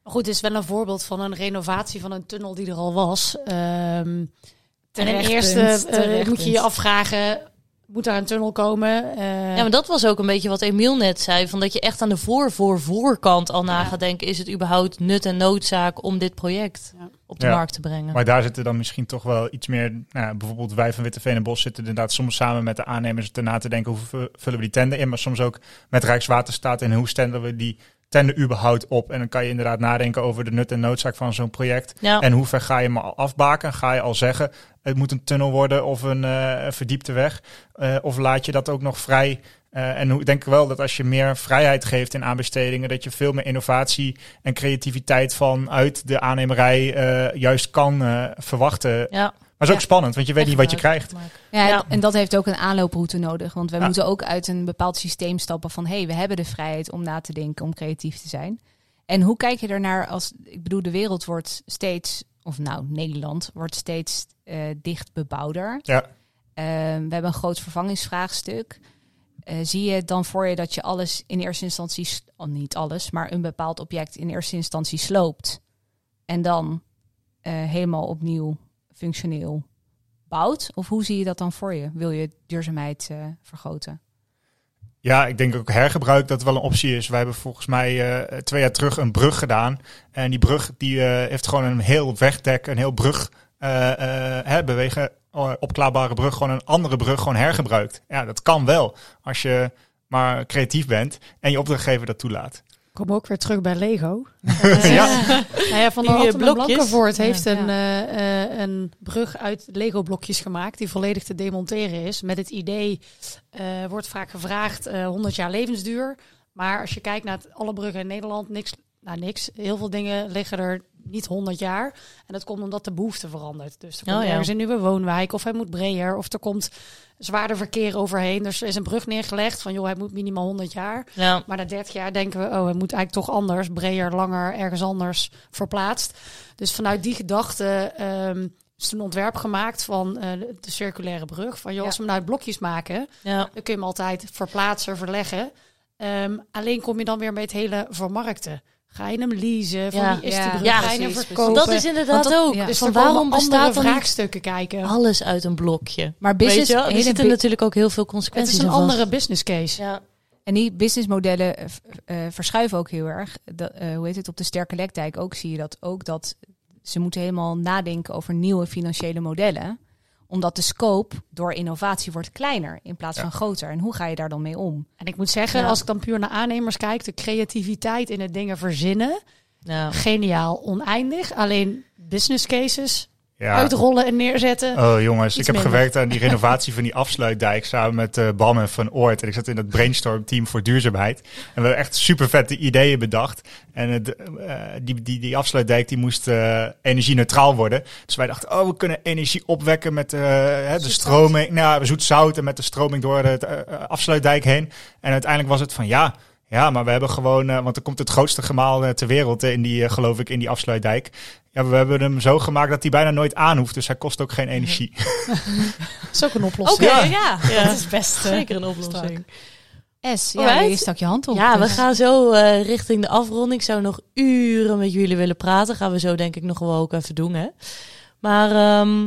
Maar goed, het is wel een voorbeeld van een renovatie van een tunnel die er al was. En ten eerste eh, moet je je afvragen, moet daar een tunnel komen? Eh, Ja, maar dat was ook een beetje wat Emiel net zei. Van dat je echt aan de voor, voor, voorkant al na Ja. gaat denken. Is het überhaupt nut en noodzaak om dit project Ja. op de Ja. markt te brengen? Maar daar zitten dan misschien toch wel iets meer. Nou, ja, bijvoorbeeld wij van Witte en Bos zitten inderdaad soms samen met de aannemers erna te denken hoe vu- vullen we die tender in. Maar soms ook met Rijkswaterstaat en hoe stellen we die tender überhaupt op. En dan kan je inderdaad nadenken over de nut en noodzaak van zo'n project. ja. En hoe ver ga je hem al afbaken? Ga je al zeggen het moet een tunnel worden of een eh, verdiepte weg? Eh, of laat je dat ook nog vrij? Eh, en hoe- ik denk wel dat als je meer vrijheid geeft in aanbestedingen, dat je veel meer innovatie en creativiteit vanuit de aannemerij juist kan verwachten. ja. Maar het is ook spannend, want je weet Echt niet wat je krijgt. Ja, Ja. en dat heeft ook een aanlooproute nodig. Want wij Ja. moeten ook uit een bepaald systeem stappen van... hé, hey, we hebben de vrijheid om na te denken, om creatief te zijn. En hoe kijk je ernaar als... Ik bedoel, de wereld wordt steeds... of nou, Nederland wordt steeds eh, dicht bebouwder. Ja. Ehm, we hebben een groot vervangingsvraagstuk. Eh, zie je dan voor je dat je alles in eerste instantie... Oh, niet alles, maar een bepaald object in eerste instantie sloopt... en dan eh, helemaal opnieuw functioneel bouwt? Of hoe zie je dat dan voor je? Wil je duurzaamheid eh, vergroten? Ja, ik denk ook hergebruik dat wel een optie is. Wij hebben volgens mij uh, twee jaar terug een brug gedaan. En die brug die, uh, heeft gewoon een heel wegdek, een heel brug hè, bewegen, opklaarbare brug, gewoon een andere brug gewoon hergebruikt. Ja, dat kan wel als je maar creatief bent en je opdrachtgever dat toelaat. Kom ook weer terug bij Lego. Uh, ja. Nou ja, van de Rotterdam Blankenvoort heeft ja, een, ja. Uh, een brug uit Lego blokjes gemaakt die volledig te demonteren is. Met het idee, uh, wordt vaak gevraagd, 100 jaar levensduur. Maar als je kijkt naar alle bruggen in Nederland, niks, nou niks. Heel veel dingen liggen er niet 100 jaar. En dat komt omdat de behoefte verandert. Dus er komt oh, ergens een nieuwe woonwijk of hij moet breder of er komt zwaarder verkeer overheen. Dus er is een brug neergelegd van joh, hij moet minimaal 100 jaar. Ja. Maar na 30 jaar denken we, oh, hij moet eigenlijk toch anders, breder, langer, ergens anders verplaatst. Dus vanuit die gedachte um, is een ontwerp gemaakt van uh, de circulaire brug. Van joh, als we hem nou blokjes maken, ja. dan kun je hem altijd verplaatsen, verleggen. Um, alleen kom je dan weer met het hele vermarkten. Ga je hem leasen? Van ja. wie is die brug? Ja, Ga je hem verkopen? Dat is inderdaad ook. Ja. Dus van waarom bestaat dan vraagstukken kijken? alles uit een blokje? Maar Weet business, je wel? Er zitten natuurlijk ook heel veel Het consequenties is een vast. andere business case. Ja. En die businessmodellen eh, eh, verschuiven ook heel erg. Dat, eh, hoe heet het? Op de Sterke Lekdijk ook zie je dat ook. Dat ze moeten helemaal nadenken over nieuwe financiële modellen. Omdat de scope door innovatie wordt kleiner in plaats Ja. van groter. En hoe ga je daar dan mee om? En ik moet zeggen, Ja. als ik dan puur naar aannemers kijk, de creativiteit in het dingen verzinnen, Ja. geniaal, oneindig. Alleen business cases Ja. uitrollen en neerzetten. Oh jongens, Iets ik heb minder. gewerkt aan die renovatie van die afsluitdijk samen met eh Bam en Van Oort. En ik zat in het brainstorm team voor duurzaamheid. En we hebben echt super vette ideeën bedacht. En het, eh, die, die, die afsluitdijk die moest eh energie-neutraal worden. Dus wij dachten, oh, we kunnen energie opwekken met hè, de stroming. Nou, zoet zout en met de stroming door de afsluitdijk heen. En uiteindelijk was het van ja. Ja, maar we hebben gewoon, eh, want er komt het grootste gemaal eh, ter wereld eh, in die, geloof ik, in die afsluitdijk. Ja, we hebben hem zo gemaakt dat hij bijna nooit aan hoeft, dus hij kost ook geen energie. Dat is ook een oplossing. Oké, Ja. ja. Ja. Dat is best Zeker een oplossing. S, ja, je stak je hand op. Ja, we Dus- gaan zo eh, richting de afronding. Ik zou nog uren met jullie willen praten. Gaan we zo denk ik nog wel ook even doen, hè. Maar ehm,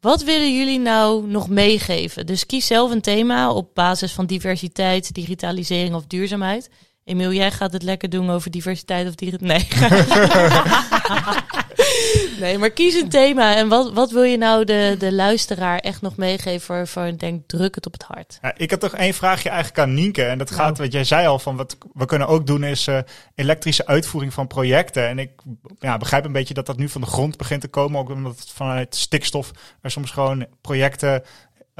wat willen jullie nou nog meegeven? Dus kies zelf een thema op basis van diversiteit, digitalisering of duurzaamheid. Emiel, jij gaat het lekker doen over diversiteit of diversiteit. Nee. nee, maar kies een thema. En wat, wat wil je nou de, de luisteraar echt nog meegeven voor, voor ik denk, druk het op het hart. Ja, ik had toch één vraagje eigenlijk aan Nienke. En dat gaat, wat jij zei al, van wat we kunnen ook doen is eh, elektrische uitvoering van projecten. En ik ja, begrijp een beetje dat dat nu van de grond begint te komen. Ook omdat het vanuit stikstof er soms gewoon projecten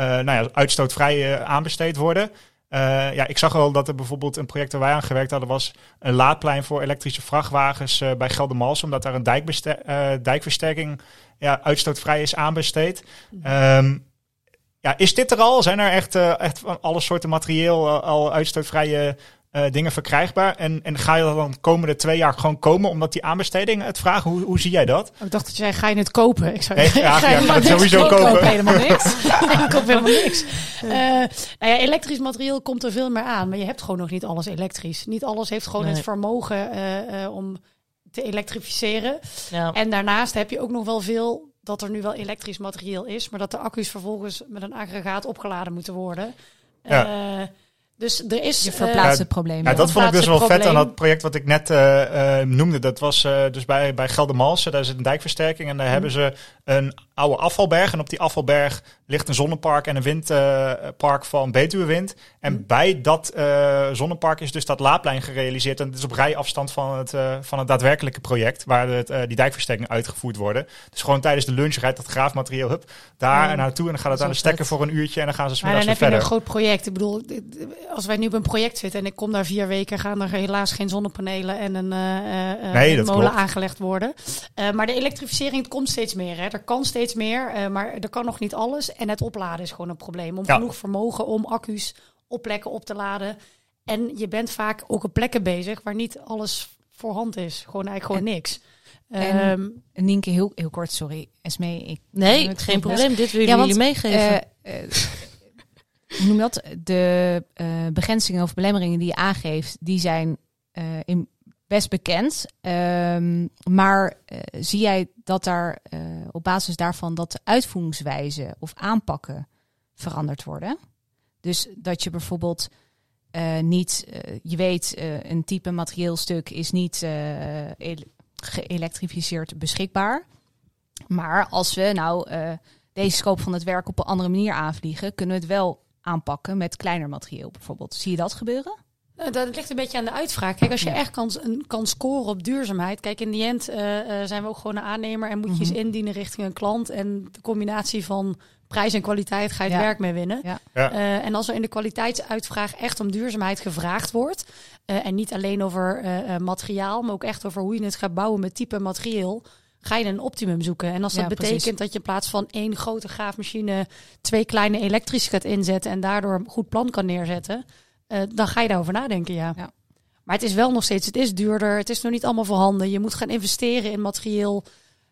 eh, nou ja, uitstootvrij eh, aanbesteed worden. Eh, ja, ik zag wel dat er bijvoorbeeld een project waar wij aan gewerkt hadden was een laadplein voor elektrische vrachtwagens eh, bij Geldermalsen, omdat daar een dijkbeste- eh, dijkversterking ja, uitstootvrij is aanbesteed. Ehm, ja, is dit er al? Zijn er echt, echt van alle soorten materieel al uitstootvrije eh, dingen verkrijgbaar? En, en ga je dat dan de komende twee jaar gewoon komen omdat die aanbesteding het vragen? Hoe, hoe zie jij dat? Ik dacht dat je zei, ga je het kopen? Ik zei, Nee, ja, ga ja, je ga het sowieso kopen? kopen. Ik koop helemaal niks. ik koop helemaal niks. Eh, nou ja, elektrisch materieel komt er veel meer aan. Maar je hebt gewoon nog niet alles elektrisch. Niet alles heeft gewoon Nee. het vermogen eh, eh, om te elektrificeren. Ja. En daarnaast heb je ook nog wel veel dat er nu wel elektrisch materieel is, maar dat de accu's vervolgens met een aggregaat opgeladen moeten worden. Ja. Eh, dus er is. Je eh, verplaatst Ja, het probleem. Ja, dat vond ik dus wel vet aan dat project wat ik net eh, eh, noemde. Dat was eh, dus bij, bij Geldermalsen. Daar zit een dijkversterking en daar Mhm. hebben ze een oude afvalberg. En op die afvalberg ligt een zonnepark en een windpark van Betuwewind. En Mhm. bij dat eh, zonnepark is dus dat laadplein gerealiseerd. En het is op rijafstand van het, eh, van het daadwerkelijke project waar het, eh, die dijkversterkingen uitgevoerd worden. Dus gewoon tijdens de lunch rijdt dat graafmaterieel hup, daar Ja. naartoe. En dan gaat het aan de stekker voor een uurtje en dan gaan ze Maar dan heb je een verder. groot project. Ik bedoel, als wij nu op een project zitten en ik kom daar vier weken, gaan er helaas geen zonnepanelen en een eh, Nee, molen klopt. aangelegd worden. Maar de elektrificering het komt steeds meer. Hè. Er kan steeds meer, maar er kan nog niet alles. En het opladen is gewoon een probleem. Om Ja. genoeg vermogen om accu's op plekken op te laden. En je bent vaak ook op plekken bezig waar niet alles voorhand is. Gewoon eigenlijk gewoon niks. en- Ehm, Nienke, heel, heel kort, sorry. Esmee, ik Nee, het geen probleem. Dit willen Ja, want, jullie meegeven. Hoe noem je dat? De eh, begrenzingen of belemmeringen die je aangeeft, die zijn eh, in, best bekend. Ehm, maar eh, zie jij dat daar eh, op basis daarvan dat de uitvoeringswijze of aanpakken veranderd worden? Dus dat je bijvoorbeeld eh, niet, je weet, een type materieelstuk is niet geëlektrificeerd beschikbaar. Maar als we nou deze scope van het werk op een andere manier aanvliegen, kunnen we het wel aanpakken met kleiner materieel bijvoorbeeld. Zie je dat gebeuren? Eh, Dat ligt een beetje aan de uitvraag. Kijk, als je Ja. echt kan, scoren op duurzaamheid. Kijk, in die end eh, eh, zijn we ook gewoon een aannemer en moet je eens Mhm. indienen richting een klant. En de combinatie van prijs en kwaliteit ga je het werk mee winnen. Ja. Ja. Eh, en als er in de kwaliteitsuitvraag echt om duurzaamheid gevraagd wordt. eh, en niet alleen over materiaal, maar ook echt over hoe je het gaat bouwen met type materieel. Ga je een optimum zoeken. En als dat Ja, betekent precies. dat je in plaats van één grote graafmachine twee kleine elektrische gaat inzetten en daardoor een goed plan kan neerzetten, eh, dan ga je daarover nadenken, ja. Ja. Maar het is wel nog steeds, het is duurder, het is nog niet allemaal voorhanden. Je moet gaan investeren in materieel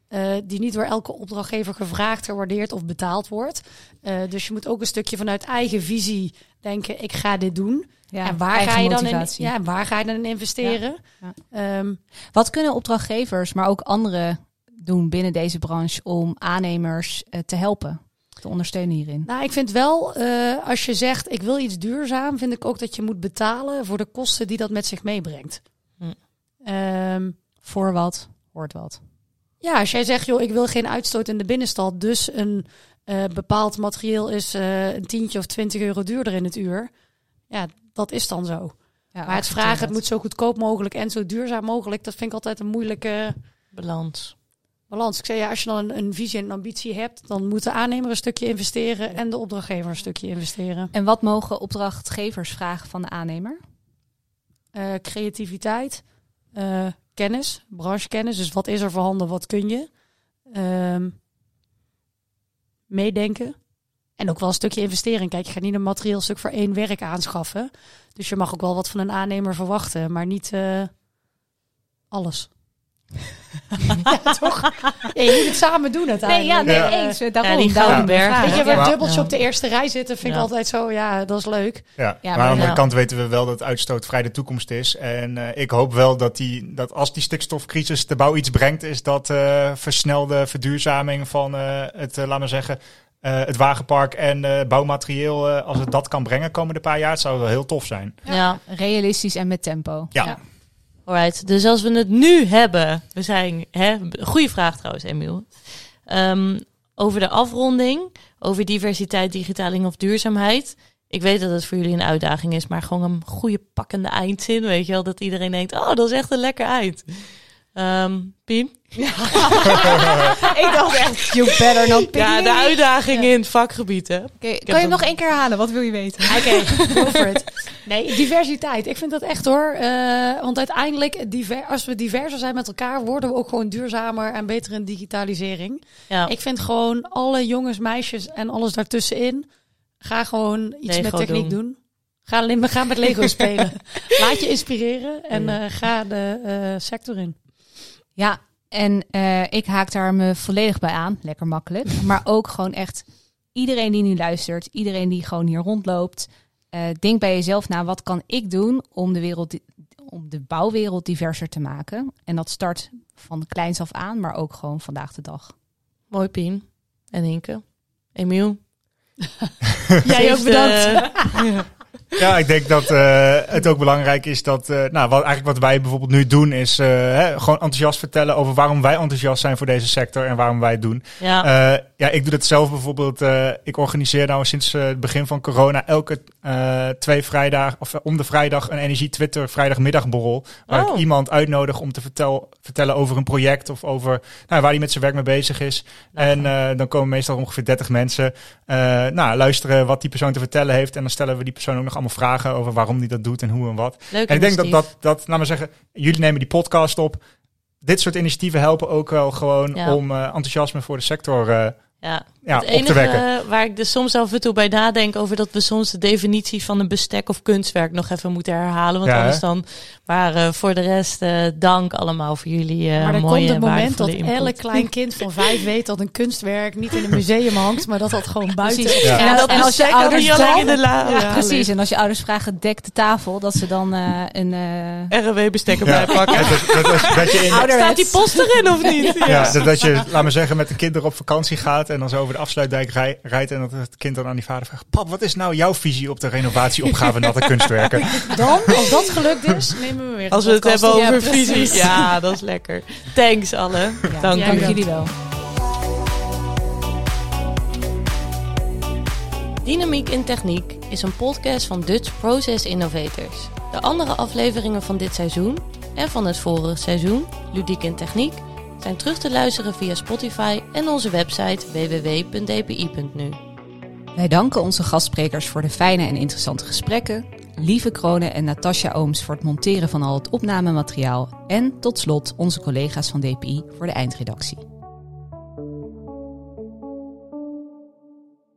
eh, die niet door elke opdrachtgever gevraagd, gewaardeerd of betaald wordt. Eh, dus je moet ook een stukje vanuit eigen visie denken, ik ga dit doen. Ja, en waar ga je dan in, ja, en waar ga je dan in investeren? Ja. Ehm, Wat kunnen opdrachtgevers, maar ook anderen doen binnen deze branche om aannemers te helpen, te ondersteunen hierin? Nou, ik vind wel, eh, als je zegt ik wil iets duurzaam, vind ik ook dat je moet betalen voor de kosten die dat met zich meebrengt. Hm. Ehm, Voor wat hoort wat. ja, als jij zegt, joh, ik wil geen uitstoot in de binnenstad, dus een eh, bepaald materieel is eh, een tientje of twintig euro duurder in het uur. Ja, dat is dan zo. Ja, maar het vragen, het moet zo goedkoop mogelijk en zo duurzaam mogelijk, dat vind ik altijd een moeilijke Balans. Balans. Ik zei ja, als je dan een, een visie en een ambitie hebt, dan moet de aannemer een stukje investeren en de opdrachtgever een stukje investeren. En wat mogen opdrachtgevers vragen van de aannemer? Eh, creativiteit, eh, kennis, branchekennis. Dus wat is er voorhanden, wat kun je? Ehm, meedenken. En ook wel een stukje investering. Kijk, je gaat niet een materieel stuk voor één werk aanschaffen. Dus je mag ook wel wat van een aannemer verwachten, maar niet eh, alles. ja, toch? Ja, je moet het samen doen Nee, uiteindelijk. ja, nee, Ja. eens. eh, Daarom, Ja, die daarom. Weet je, waar dubbeltje Ja. op de eerste rij zitten, vind ik altijd zo, ja, dat is leuk. Ja, Ja, maar, maar aan de andere kant weten we wel dat uitstoot vrij de toekomst is. En eh, ik hoop wel dat, die, dat als die stikstofcrisis de bouw iets brengt, is dat eh, versnelde verduurzaming van eh, het, laat maar zeggen, eh, het wagenpark en eh, bouwmaterieel, eh, als het dat kan brengen komende paar jaar, het zou wel heel tof zijn. Ja. Realistisch en met tempo. Ja, Ja. Alright, dus als we het nu hebben, we zijn, hè, goede vraag trouwens, Emiel. Ehm, over de afronding, over diversiteit, digitaling of duurzaamheid. Ik weet dat het voor jullie een uitdaging is, maar gewoon een goede pakkende eindzin, weet je wel, dat iedereen denkt, oh, dat is echt een lekker eind. Ehm Piem? ik dacht echt, you better not. Ja, de uitdaging in het vakgebied, hè? Oké, kan je hem nog één keer halen? Wat wil je weten? Oké, for it. Nee, diversiteit. Ik vind dat echt hoor. Eh, want uiteindelijk, diver, als we diverser zijn met elkaar, worden we ook gewoon duurzamer en beter in digitalisering. Ja, Ik vind gewoon alle jongens, meisjes en alles daartussenin, ga gewoon iets Lego met techniek doen. doen. Ga, alleen- ga met Lego spelen. Laat je inspireren en eh, ga de eh, sector in. Ja, en eh, ik haak daar me volledig bij aan. Lekker makkelijk. Maar ook gewoon echt iedereen die nu luistert, iedereen die gewoon hier rondloopt. eh, denk bij jezelf na, wat kan ik doen om de, wereld, om de bouwwereld diverser te maken? En dat start van kleins af aan, maar ook gewoon vandaag de dag. mooi Piem. En Inke. Emiel? Jij ook bedankt. Ja. Ja, ik denk dat eh, het ook belangrijk is dat, eh, nou, wat, eigenlijk wat wij bijvoorbeeld nu doen, is eh, hè, gewoon enthousiast vertellen over waarom wij enthousiast zijn voor deze sector en waarom wij het doen. ja. Ja, ik doe dat zelf bijvoorbeeld. ik organiseer nou sinds het begin van corona elke twee vrijdag of om de vrijdag een energie Twitter vrijdagmiddagborrel. Waar Oh. ik iemand uitnodig om te vertel, vertellen over een project of over nou, waar hij met zijn werk mee bezig is. En dan komen meestal ongeveer 30 mensen nou, luisteren wat die persoon te vertellen heeft. En dan stellen we die persoon ook nog allemaal vragen over waarom die dat doet en hoe en wat. Leuk En ik denk dat, dat, dat, laat maar zeggen, jullie nemen die podcast op. Dit soort initiatieven helpen ook wel gewoon Ja. om eh, enthousiasme voor de sector eh, Ja, ja, het op enige te wekken. eh, waar ik dus soms af en toe bij nadenk over dat we soms de definitie van een bestek of kunstwerk nog even moeten herhalen. Want Ja, anders dan. Maar eh, voor de rest, eh, dank allemaal voor jullie eh maar er mooie komt het en moment dat input. elk klein kind van vijf weet dat een kunstwerk niet in een museum hangt, maar dat dat gewoon buiten Precies. op Ja. straat En, dat en als je ouders alleen in dan, de la. ja, ja, precies. En als je ouders vragen, dek de tafel, dat ze dan eh, een eh RW bestek erbij Ja. pakken. Ja, dat, dat, is- dat je in. Staat die post erin of niet? ja, dat, dat je, laat maar zeggen, met de kinderen op vakantie gaat en dan zo over de afsluitdijk rij- rijdt en dat het kind dan aan die vader vraagt: Pap, wat is nou jouw visie op de renovatieopgave natte kunstwerken? Dan, als dat gelukt is, nemen we weer Als we het hebben over Ja, visies. Ja, dat is lekker. Thanks alle. Ja, Dank dank jullie. jullie wel. Dynamiek in Techniek is een podcast van Dutch Process Innovators. De andere afleveringen van dit seizoen en van het vorige seizoen, Ludiek in Techniek, zijn terug te luisteren via Spotify en onze website www.dpi.nu. Wij danken onze gastsprekers voor de fijne en interessante gesprekken. Lieve Kronen en Natasja Ooms voor het monteren van al het opnamemateriaal. En tot slot onze collega's van DPI voor de eindredactie.